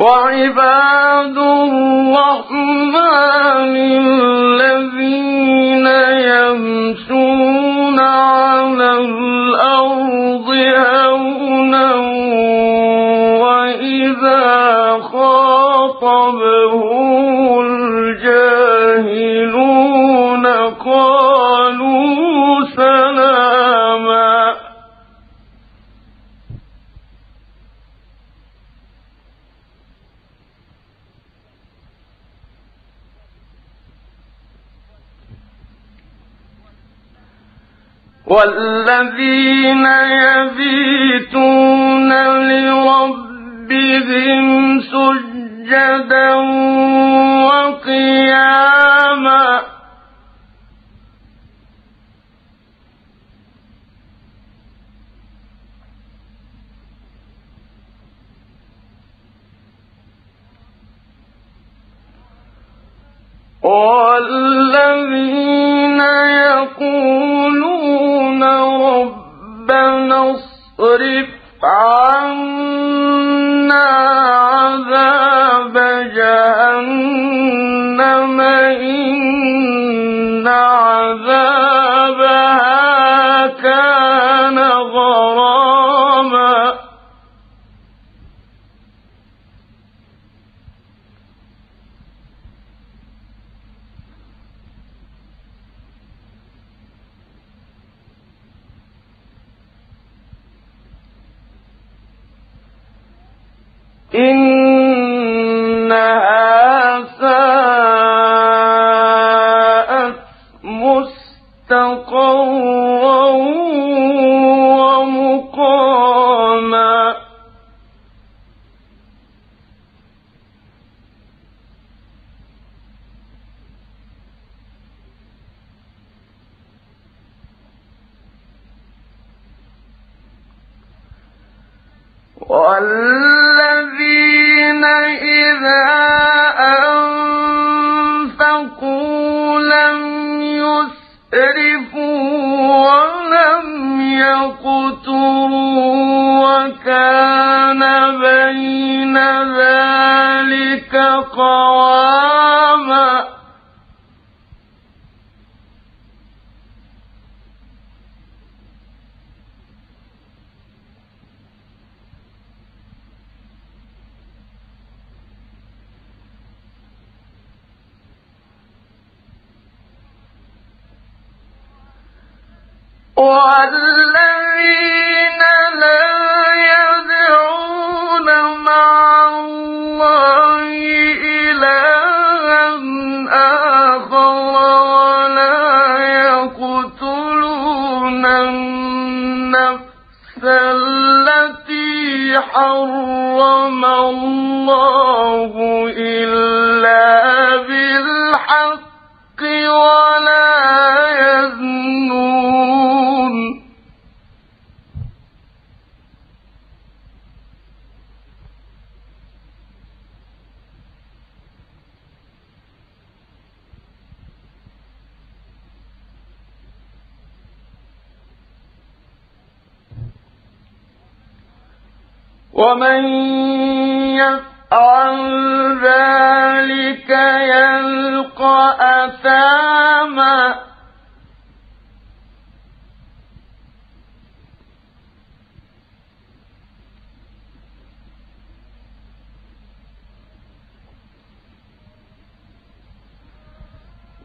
وعباد الرحمن الذين يمشون على الأرض هونا وإذا خاطبهم والذين يبيتون لربهم سجدا وقياما والذين إن عذابها كان غراما. إنها قواما والذين الله إلا بالحق ولا يزنون. ومن يفعل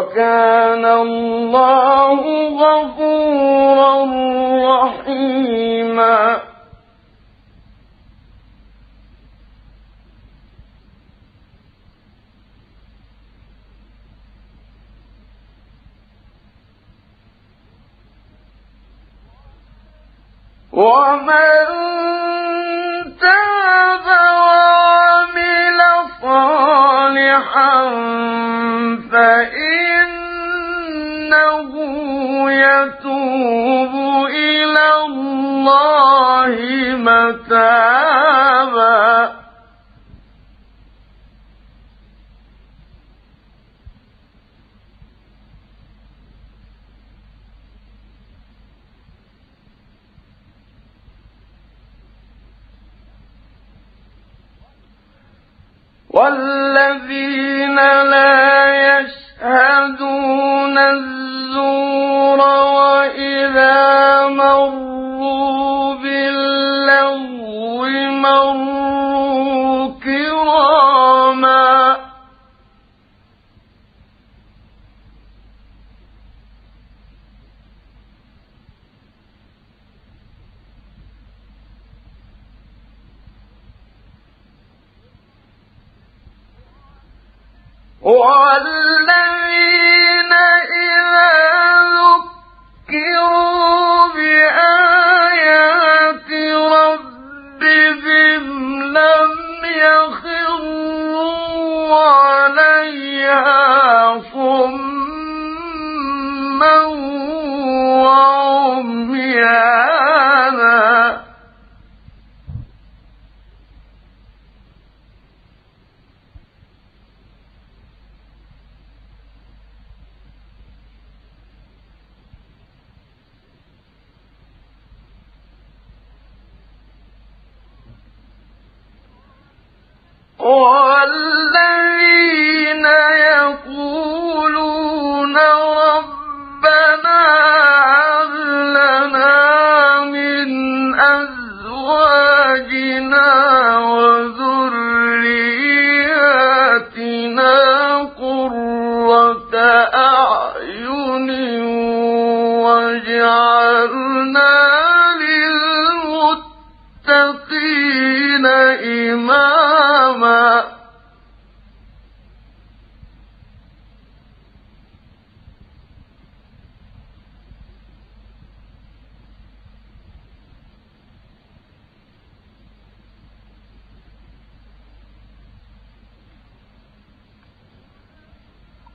وكان الله غفورا رحيما. ومن تاب الله متابا. والذين لا والذين إذا ذكروا بآيات ربهم لم يخروا عليها صما وعميانا. والذين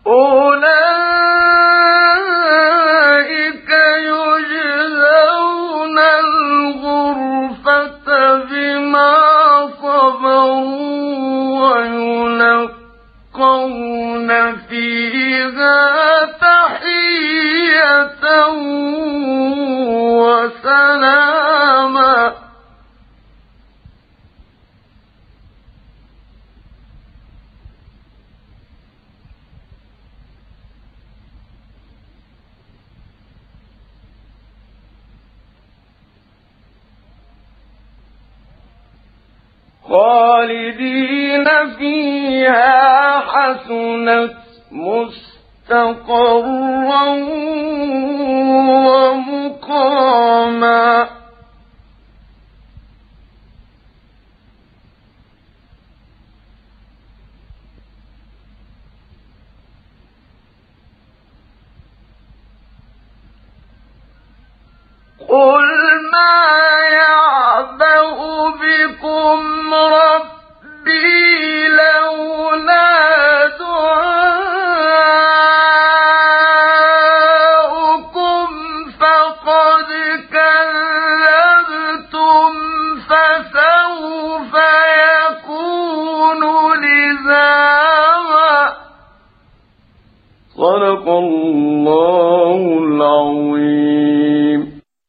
Oh, خالدين فيها حسنت مستقرا ومقاما. قل ما يعبأ